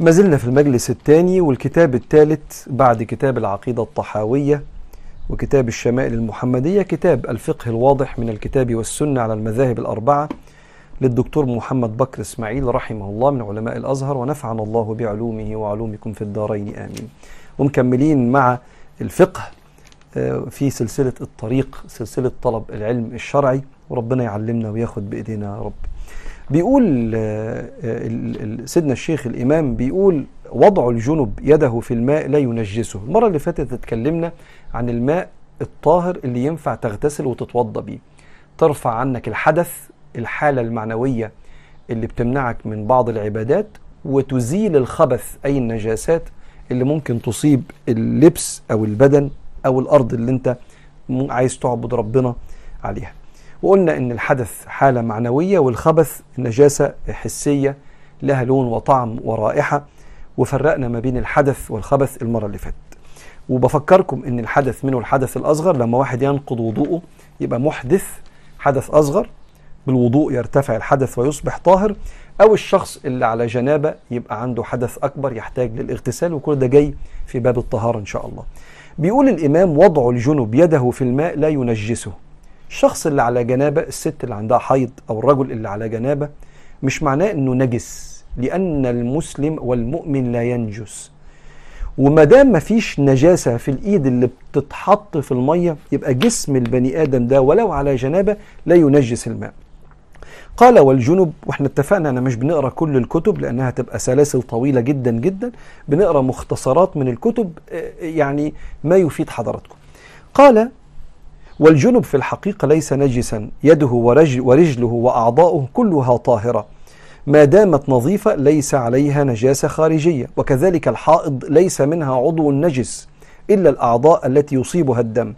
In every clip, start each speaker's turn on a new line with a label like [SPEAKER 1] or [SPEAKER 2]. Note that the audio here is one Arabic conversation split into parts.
[SPEAKER 1] ما زلنا في المجلس الثاني والكتاب الثالث بعد كتاب العقيدة الطحاوية وكتاب الشمائل المحمدية كتاب الفقه الواضح من الكتاب والسنة على المذاهب الأربعة للدكتور محمد بكر إسماعيل رحمه الله من علماء الأزهر ونفعنا الله بعلومه وعلومكم في الدارين آمين. ومكملين مع الفقه في سلسلة الطريق سلسلة طلب العلم الشرعي وربنا يعلمنا وياخد بإيدينا يا رب. بيقول سيدنا الشيخ الإمام بيقول وضع الجنب يده في الماء لا ينجسه. المرة اللي فاتت اتكلمنا عن الماء الطاهر اللي ينفع تغتسل وتتوضى بيه. ترفع عنك الحدث الحالة المعنوية اللي بتمنعك من بعض العبادات وتزيل الخبث أي النجاسات اللي ممكن تصيب اللبس أو البدن أو الأرض اللي أنت عايز تعبد ربنا عليها. وقلنا إن الحدث حالة معنوية والخبث نجاسة حسية لها لون وطعم ورائحة وفرقنا ما بين الحدث والخبث المرة اللي فاتت. وبفكركم إن الحدث منه الحدث الأصغر لما واحد ينقض وضوءه يبقى محدث حدث أصغر بالوضوء يرتفع الحدث ويصبح طاهر أو الشخص اللي على جنابة يبقى عنده حدث أكبر يحتاج للاغتسال وكل ده جاي في باب الطهارة إن شاء الله. بيقول الإمام وضع الجنب يده في الماء لا ينجسه. الشخص اللي على جنابة الست اللي عندها حيض أو الرجل اللي على جنابة مش معناه إنه نجس لأن المسلم والمؤمن لا ينجس. وما دام مفيش نجاسة في الإيد اللي بتتحط في المية يبقى جسم البني آدم ده ولو على جنابة لا ينجس الماء. قال والجنب وإحنا اتفقنا أنا مش بنقرأ كل الكتب لأنها تبقى سلاسل طويلة جدا جدا بنقرأ مختصرات من الكتب يعني ما يفيد حضراتكم. قال والجنب في الحقيقة ليس نجسا يده ورجل ورجله وأعضاؤه كلها طاهرة. ما دامت نظيفة ليس عليها نجاسة خارجية وكذلك الحائض ليس منها عضو نجس إلا الأعضاء التي يصيبها الدم.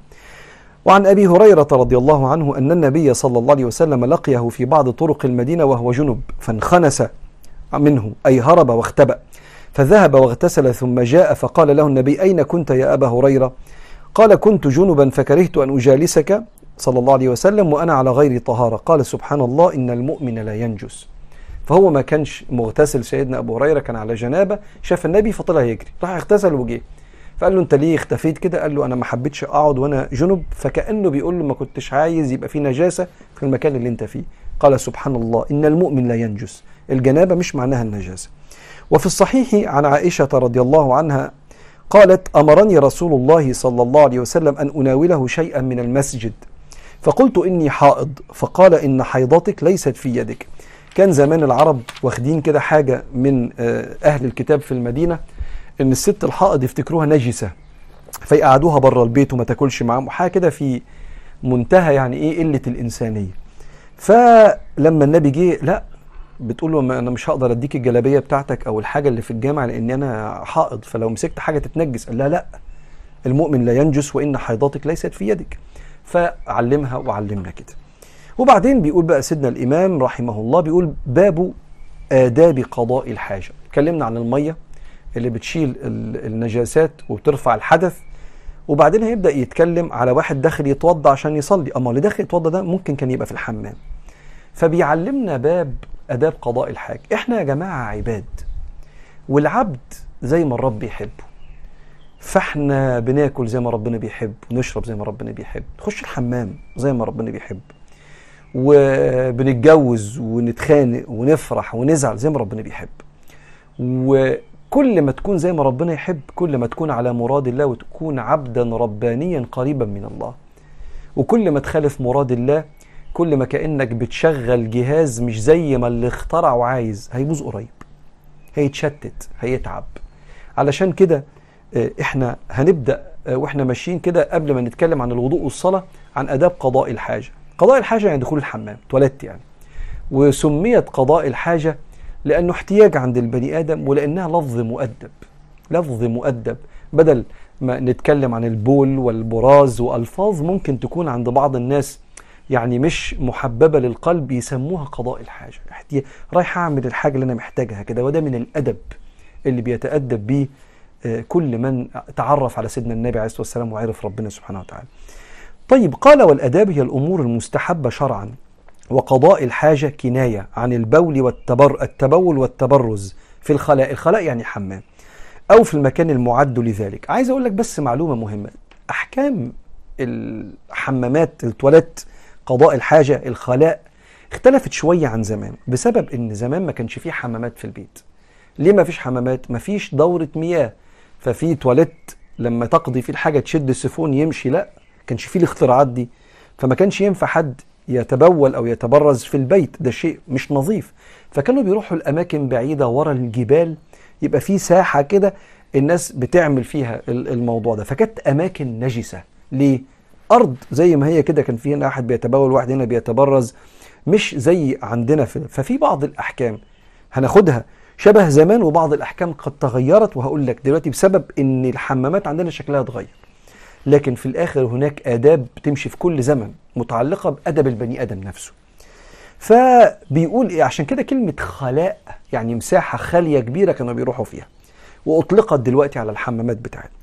[SPEAKER 1] وعن أبي هريرة رضي الله عنه أن النبي صلى الله عليه وسلم لقيه في بعض طرق المدينة وهو جنب فانخنس منه أي هرب واختبأ. فذهب واغتسل ثم جاء فقال له النبي أين كنت يا أبا هريرة؟ قال كنت جنبا فكرهت أن أجالسك صلى الله عليه وسلم وأنا على غير طهارة. قال سبحان الله إن المؤمن لا ينجس. فهو ما كانش مغتسل. سيدنا أبو هريرة كان على جنابة شاف النبي فطلع يجري. راح اغتسل وجه فقال له أنت ليه اختفيت كده؟ قال له أنا ما حبيتش أقعد وأنا جنب. فكأنه بيقول له ما كنتش عايز يبقى في نجاسة في المكان اللي أنت فيه. قال سبحان الله إن المؤمن لا ينجس. الجنابة مش معناها النجاسة. وفي الصحيح عن عائشة رضي الله عنها قالت أمرني رسول الله صلى الله عليه وسلم أن أناوله شيئا من المسجد. فقلت إني حائض. فقال إن حيضتك ليست في يدك. كان زمان العرب واخدين كده حاجة من أهل الكتاب في المدينة إن الست الحائض يفتكروها نجسة فيقعدوها بره البيت وما تاكلش معاهم حاجة كده في منتهى يعني إيه قلة الإنسانية. فلما النبي جه لا بتقول له أنا مش هقدر أديك الجلابية بتاعتك أو الحاجة اللي في الجامع لأن أنا حائض فلو مسكت حاجة تتنجس. قال لها لا المؤمن لا ينجس وإن حيضتك ليست في يدك. فعلمها وعلمنا كده. وبعدين بيقول بقى سيدنا الإمام رحمه الله بيقول باب آداب قضاء الحاجة. اتكلمنا عن المية اللي بتشيل النجاسات وبترفع الحدث. وبعدين هيبدأ يتكلم على واحد داخل يتوضى عشان يصلي. أما اللي داخل يتوضى ده ممكن كان يبقى في الحمام. فبيعلمنا باب آداب قضاء الحاجة إحنا يا جماعة عباد والعبد زي ما الرب بيحبه فإحنا بناكل زي ما ربنا بيحب ونشرب زي ما ربنا بيحب نخش الحمام زي ما ربنا بيحب وبنتجوز ونتخانق ونفرح ونزعل زي ما ربنا بيحب. وكل ما تكون زي ما ربنا يحب كل ما تكون على مراد الله وتكون عبدا ربانيا قريبا من الله. وكل ما تخالف مراد الله كل ما كأنك بتشغل جهاز مش زي ما اللي اخترعه عايز. هيبوظ قريب. هيتشتت هيتعب علشان كده إحنا هنبدأ وإحنا ماشيين كده قبل ما نتكلم عن الوضوء والصلاة عن آداب قضاء الحاجة. قضاء الحاجة يعني دخول الحمام تواليت يعني. وسميت قضاء الحاجة لأنه احتياج عند البني آدم ولأنها لفظ مؤدب. لفظ مؤدب. بدل ما نتكلم عن البول والبراز وألفاظ ممكن تكون عند بعض الناس يعني مش محببة للقلب يسموها قضاء الحاجة. رايح أعمل الحاجة اللي أنا محتاجها كده وده من الأدب اللي بيتأدب بيه كل من تعرف على سيدنا النبي عليه الصلاة والسلام وعرف ربنا سبحانه وتعالى. طيب قال والأداب هي الأمور المستحبة شرعا وقضاء الحاجة كناية عن البول والتبر التبول والتبرز في الخلاء. الخلاء يعني حمام أو في المكان المعد لذلك. عايز أقول لك بس معلومة مهمة. أحكام الحمامات التواليت قضاء الحاجة الخلاء اختلفت شوية عن زمان بسبب إن زمان ما كانش فيه حمامات في البيت. ليه ما فيش حمامات؟ ما فيش دورة مياه. ففي تواليت لما تقضي فيه الحاجة تشد السفون يمشي لا كانش فيه الاختراعات دي. فما كانش ينفع حد يتبول أو يتبرز في البيت ده شيء مش نظيف. فكانوا بيروحوا الأماكن بعيدة ورا الجبال يبقى في ساحة كده الناس بتعمل فيها الموضوع ده. فكانت أماكن نجسة. ليه؟ ارض زي ما هي كده. كان في هنا واحد بيتبول واحد هنا بيتبرز. مش زي عندنا في ففي بعض الأحكام هناخدها شبه زمان وبعض الأحكام قد تغيرت. وهقول لك دلوقتي بسبب إن الحمامات عندنا شكلها اتغير. لكن في الآخر هناك آداب بتمشي في كل زمن متعلقة بأدب البني آدم نفسه. فبيقول إيه؟ عشان كده كلمة خلاء يعني مساحة خالية كبيرة كانوا بيروحوا فيها. وأطلقت دلوقتي على الحمامات بتاعتنا.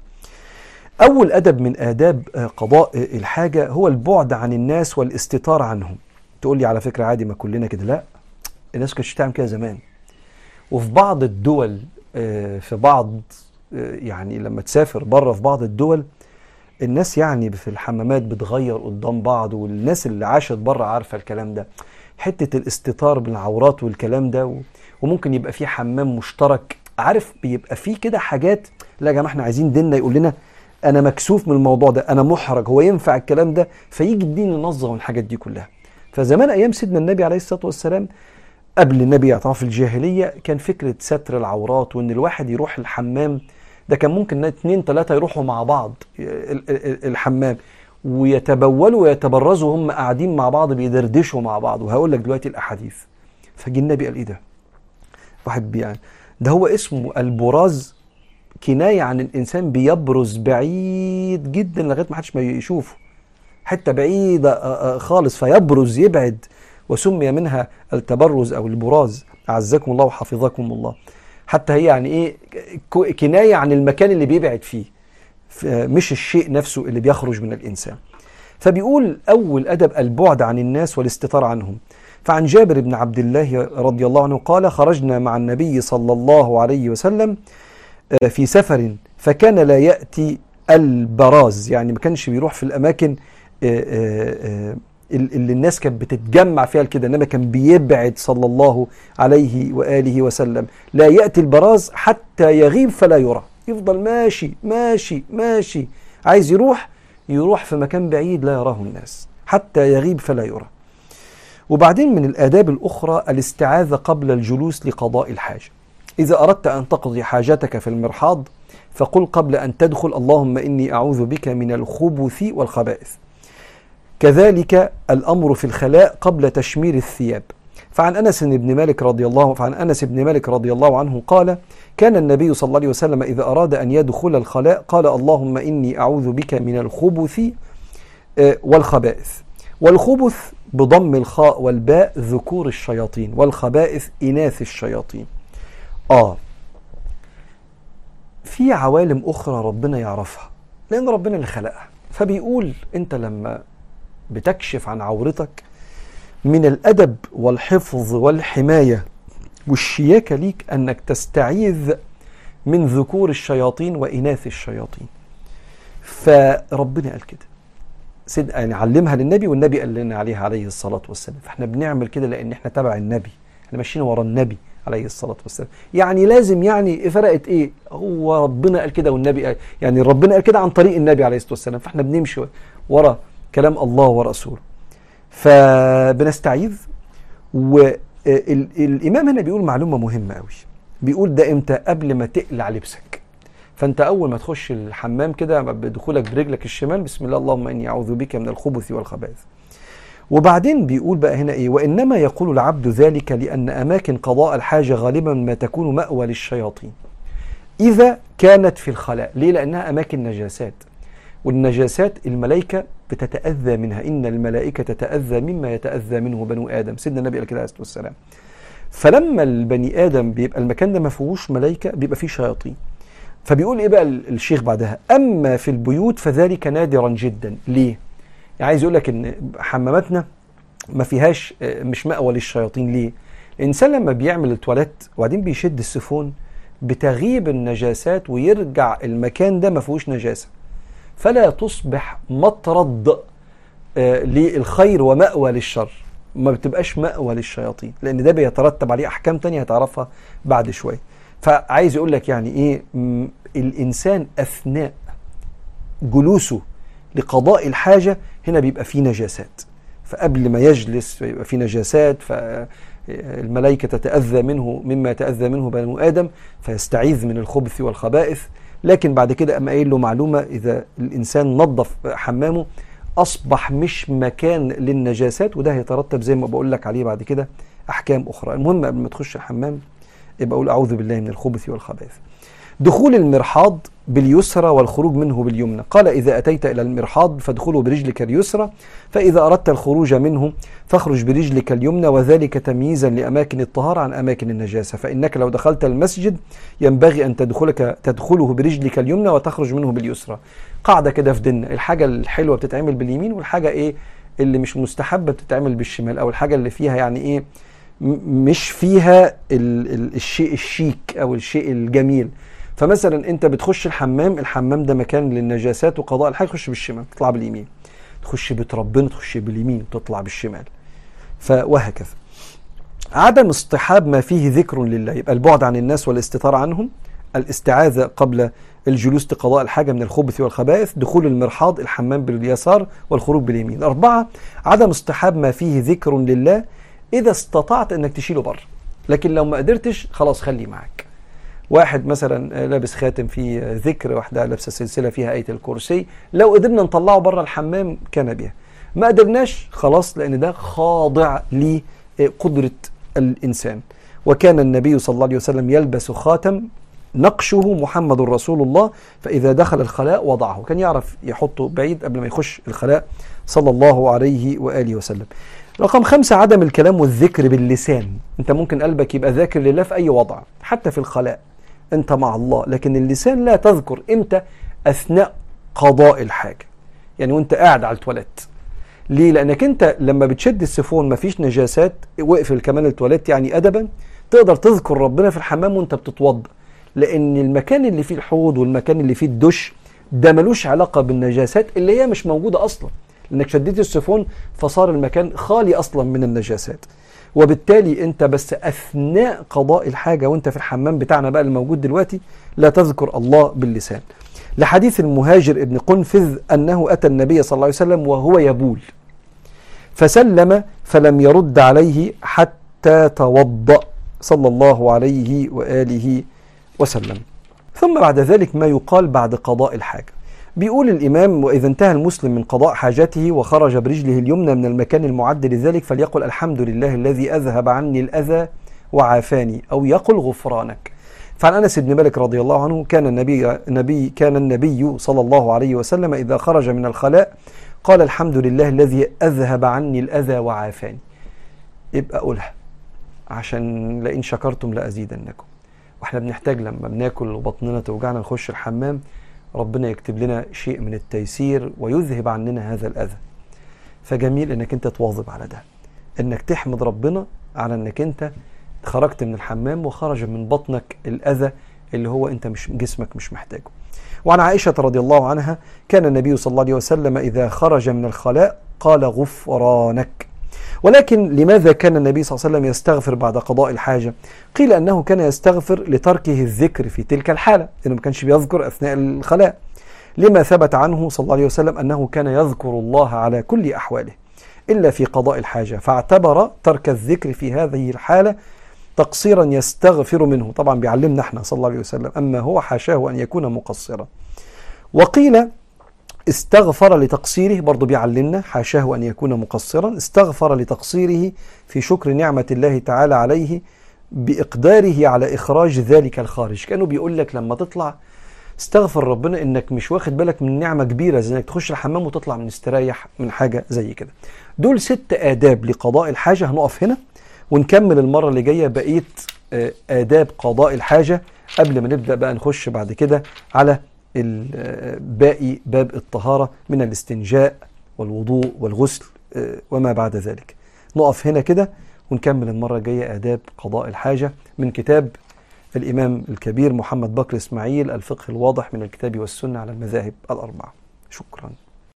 [SPEAKER 1] أول أدب من آداب قضاء الحاجة هو البعد عن الناس والاستتار عنهم. تقول لي على فكرة عادي ما كلنا كده. لا الناس كانتش تعمل كده زمان. وفي بعض الدول في بعض يعني لما تسافر بره في بعض الدول الناس يعني في الحمامات بتغير قدام بعض والناس اللي عاشت بره عارفة الكلام ده. حتة الاستتار بالعورات والكلام ده وممكن يبقى في حمام مشترك. عارف بيبقى في كده حاجات. لا يا جماعة إحنا عايزين ديننا يقول لنا أنا مكسوف من الموضوع ده أنا محرج هو ينفع الكلام ده؟ فيجي الدين ينظم الحاجات دي كلها. فزمان أيام سيدنا النبي عليه الصلاة والسلام قبل النبي يعتبر في الجاهلية كان فكرة ستر العورات وإن الواحد يروح الحمام ده كان ممكن اتنين تلاتة يروحوا مع بعض الحمام ويتبولوا ويتبرزوا هم قاعدين مع بعض بيدردشوا مع بعض. وهقول لك دلوقتي الأحاديث. فجي النبي قال إيه ده؟ واحد يعني ده هو اسمه البراز كناية عن الإنسان بيبرز بعيد جدا لغاية ما حدش ما يشوفه. حتة بعيدة خالص فيبرز يبعد. وسمي منها التبرز أو البراز. أعزكم الله وحفظكم الله. حتى هي يعني إيه كناية عن المكان اللي بيبعد فيه. مش الشيء نفسه اللي بيخرج من الإنسان. فبيقول أول أدب البعد عن الناس والاستتار عنهم. فعن جابر بن عبد الله رضي الله عنه قال خرجنا مع النبي صلى الله عليه وسلم في سفر فكان لا يأتي البراز يعني ما كانش بيروح في الأماكن اللي الناس كانت بتتجمع فيها كده إنما كان بيبعد صلى الله عليه وآله وسلم. لا يأتي البراز حتى يغيب فلا يرى. يفضل ماشي ماشي ماشي. عايز يروح يروح في مكان بعيد لا يراه الناس. حتى يغيب فلا يرى. وبعدين من الآداب الأخرى الاستعاذة قبل الجلوس لقضاء الحاجة. إذا أردت أن تقضي حاجتك في المرحاض فقل قبل أن تدخل اللهم إني أعوذ بك من الخبث والخبائث. كذلك الأمر في الخلاء قبل تشمير الثياب. فعن أنس بن مالك رضي الله فعن أنس بن مالك رضي الله عنه قال كان النبي صلى الله عليه وسلم إذا أراد أن يدخل الخلاء قال اللهم إني أعوذ بك من الخبث والخبائث. والخبث بضم الخاء والباء ذكور الشياطين والخبائث إناث الشياطين. آه. في عوالم أخرى ربنا يعرفها لأن ربنا اللي خلقها. فبيقول أنت لما بتكشف عن عورتك من الأدب والحفظ والحماية والشياكة ليك أنك تستعيذ من ذكور الشياطين وإناث الشياطين. فربنا قال كده. سيد يعني علمها للنبي والنبي قال لنا عليها عليه الصلاة والسلام. فإحنا بنعمل كده لأن إحنا تبع النبي. إحنا ماشيين ورا النبي. عليه الصلاة والسلام. يعني لازم يعني فرقت إيه؟ هو ربنا قال كده والنبي قال. يعني ربنا قال كده عن طريق النبي عليه الصلاة والسلام. فإحنا بنمشي ورا كلام الله ورسوله. فبنستعيذ. والإمام هنا بيقول معلومة مهمة قوي بيقول ده إمتى؟ قبل ما تقلع لبسك. فأنت أول ما تخش الحمام كده بدخولك برجلك الشمال بسم الله اللهم إني أعوذ بك من الخبث والخبائث. وبعدين بيقول بقى هنا إيه وإنما يقول العبد ذلك لأن أماكن قضاء الحاجة غالبا ما تكون مأوى للشياطين. إذا كانت في الخلاء ليه؟ لأنها أماكن نجاسات. والنجاسات الملائكة بتتأذى منها. إن الملائكة تتأذى مما يتأذى منه بنو آدم. سيدنا النبي عليه الصلاة والسلام. فلما البني آدم بيبقى المكان ده ما فيهوش ملائكة بيبقى فيه شياطين. فبيقول إيه بقى الشيخ بعدها؟ أما في البيوت فذلك نادرا جدا. ليه؟ عايز يقول لك إن حماماتنا ما فيهاش مش مأوى للشياطين. ليه؟ الإنسان لما بيعمل التواليت وبعدين بيشد السفون بتغيب النجاسات ويرجع المكان ده ما فيهوش نجاسة. فلا تصبح مطرد آه، للخير ومأوى للشر. ما بتبقاش مأوى للشياطين لأن ده بيترتب عليه أحكام تانية هتعرفها بعد شوية. فعايز يقول لك يعني إيه؟ الإنسان أثناء جلوسه لقضاء الحاجة هنا بيبقى فيه نجاسات. فقبل ما يجلس يبقى فيه نجاسات فالملائكة تتأذى منه مما يتأذى منه بنو آدم فيستعيذ من الخبث والخبائث. لكن بعد كده أما قايل له معلومة إذا الإنسان نظف حمامه أصبح مش مكان للنجاسات وده هيترتب زي ما بقول لك عليه بعد كده أحكام أخرى. المهم قبل ما تخش الحمام يبقى أقول أعوذ بالله من الخبث والخبائث. دخول المرحاض باليسرى والخروج منه باليمنى. قال إذا أتيت إلى المرحاض فادخله برجلك اليسرى فإذا أردت الخروج منه فاخرج برجلك اليمنى وذلك تمييزا لأماكن الطهارة عن أماكن النجاسة. فإنك لو دخلت المسجد ينبغي أن تدخلك تدخله برجلك اليمنى وتخرج منه باليسرى. قاعدة كده في ديننا. الحاجة الحلوة بتتعمل باليمين والحاجة إيه اللي مش مستحبة بتتعمل بالشمال أو الحاجة اللي فيها يعني إيه مش فيها ال ال الشيء الشيك أو الشيء الجميل. فمثلا أنت بتخش الحمام الحمام ده مكان للنجاسات وقضاء الحاجة تخش بالشمال تطلع باليمين. تخش بيت ربنا تخش باليمين وتطلع بالشمال. فوهكذا. عدم اصطحاب ما فيه ذكر لله. يبقى البعد عن الناس والاستتار عنهم الاستعاذة قبل الجلوس لقضاء الحاجة من الخبث والخبائث دخول المرحاض الحمام باليسار والخروج باليمين. أربعة عدم اصطحاب ما فيه ذكر لله. إذا استطعت أنك تشيله بره. لكن لو ما قدرتش خلاص خليه معك واحد مثلا لابس خاتم فيه ذكر واحدة لابسة سلسلة فيها آية الكرسي لو قدرنا نطلعه بره الحمام كان بها. ما قدرناش خلاص لأن ده خاضع لقدرة الإنسان. وكان النبي صلى الله عليه وسلم يلبس خاتم نقشه محمد رسول الله فإذا دخل الخلاء وضعه. كان يعرف يحطه بعيد قبل ما يخش الخلاء صلى الله عليه وآله وسلم. رقم خمسة عدم الكلام والذكر باللسان. أنت ممكن قلبك يبقى ذاكر لله في أي وضع حتى في الخلاء. أنت مع الله. لكن اللسان لا تذكر إمتى؟ أثناء قضاء الحاجة. يعني وأنت قاعد على التواليت. ليه؟ لأنك أنت لما بتشد السيفون مفيش نجاسات واقفل كمان التواليت يعني ادبا تقدر تذكر ربنا في الحمام وأنت بتتوضأ. لأن المكان اللي فيه الحوض والمكان اللي فيه الدش ده ملوش علاقة بالنجاسات اللي هي مش موجودة أصلا. لأنك شديت السيفون فصار المكان خالي أصلا من النجاسات. وبالتالي انت بس اثناء قضاء الحاجة وانت في الحمام بتاعنا بقى الموجود دلوقتي لا تذكر الله باللسان. لحديث المهاجر ابن قنفذ انه اتى النبي صلى الله عليه وسلم وهو يبول. فسلم فلم يرد عليه حتى توضأ صلى الله عليه وآله وسلم. ثم بعد ذلك ما يقال بعد قضاء الحاجة. بيقول الإمام وإذا انتهى المسلم من قضاء حاجته وخرج برجله اليمنى من المكان المعد لذلك فليقل الحمد لله الذي أذهب عني الأذى وعافاني أو يقل غفرانك. فعن أنس بن مالك رضي الله عنه كان النبي, نبي كان النبي صلى الله عليه وسلم إذا خرج من الخلاء قال الحمد لله الذي أذهب عني الأذى وعافاني. يبقى قولها عشان لئن شكرتم لأزيدنكم. وإحنا بنحتاج لما بناكل وبطننا توجعنا نخش الحمام ربنا يكتب لنا شيء من التيسير ويذهب عننا هذا الأذى. فجميل إنك أنت تواظب على ده. إنك تحمد ربنا على إنك أنت خرجت من الحمام وخرج من بطنك الأذى اللي هو أنت مش جسمك مش محتاجه. وعن عائشة رضي الله عنها كان النبي صلى الله عليه وسلم إذا خرج من الخلاء قال غفرانك. ولكن لماذا كان النبي صلى الله عليه وسلم يستغفر بعد قضاء الحاجة؟ قيل أنه كان يستغفر لتركه الذكر في تلك الحالة لأنه ما كانش بيذكر أثناء الخلاء. لما ثبت عنه صلى الله عليه وسلم أنه كان يذكر الله على كل أحواله إلا في قضاء الحاجة فاعتبر ترك الذكر في هذه الحالة تقصيرا يستغفر منه. طبعا بيعلمنا إحنا صلى الله عليه وسلم أما هو حاشاه أن يكون مقصرا. وقيل استغفر لتقصيره برضه بيعلمنا حاشاه أن يكون مقصرا استغفر لتقصيره في شكر نعمة الله تعالى عليه بإقداره على إخراج ذلك الخارج كأنه بيقول لك لما تطلع استغفر ربنا إنك مش واخد بالك من نعمة كبيرة زي إنك تخش الحمام وتطلع مستريح من حاجة زي كده. دول ست آداب لقضاء الحاجة هنقف هنا ونكمل المرة اللي جاية بقية آداب قضاء الحاجة قبل ما نبدأ بقى نخش بعد كده على باقي باب الطهارة من الاستنجاء والوضوء والغسل وما بعد ذلك. نقف هنا كده ونكمل المرة الجاية آداب قضاء الحاجة من كتاب الإمام الكبير محمد بكر إسماعيل الفقه الواضح من الكتاب والسنة على المذاهب الأربعة شكراً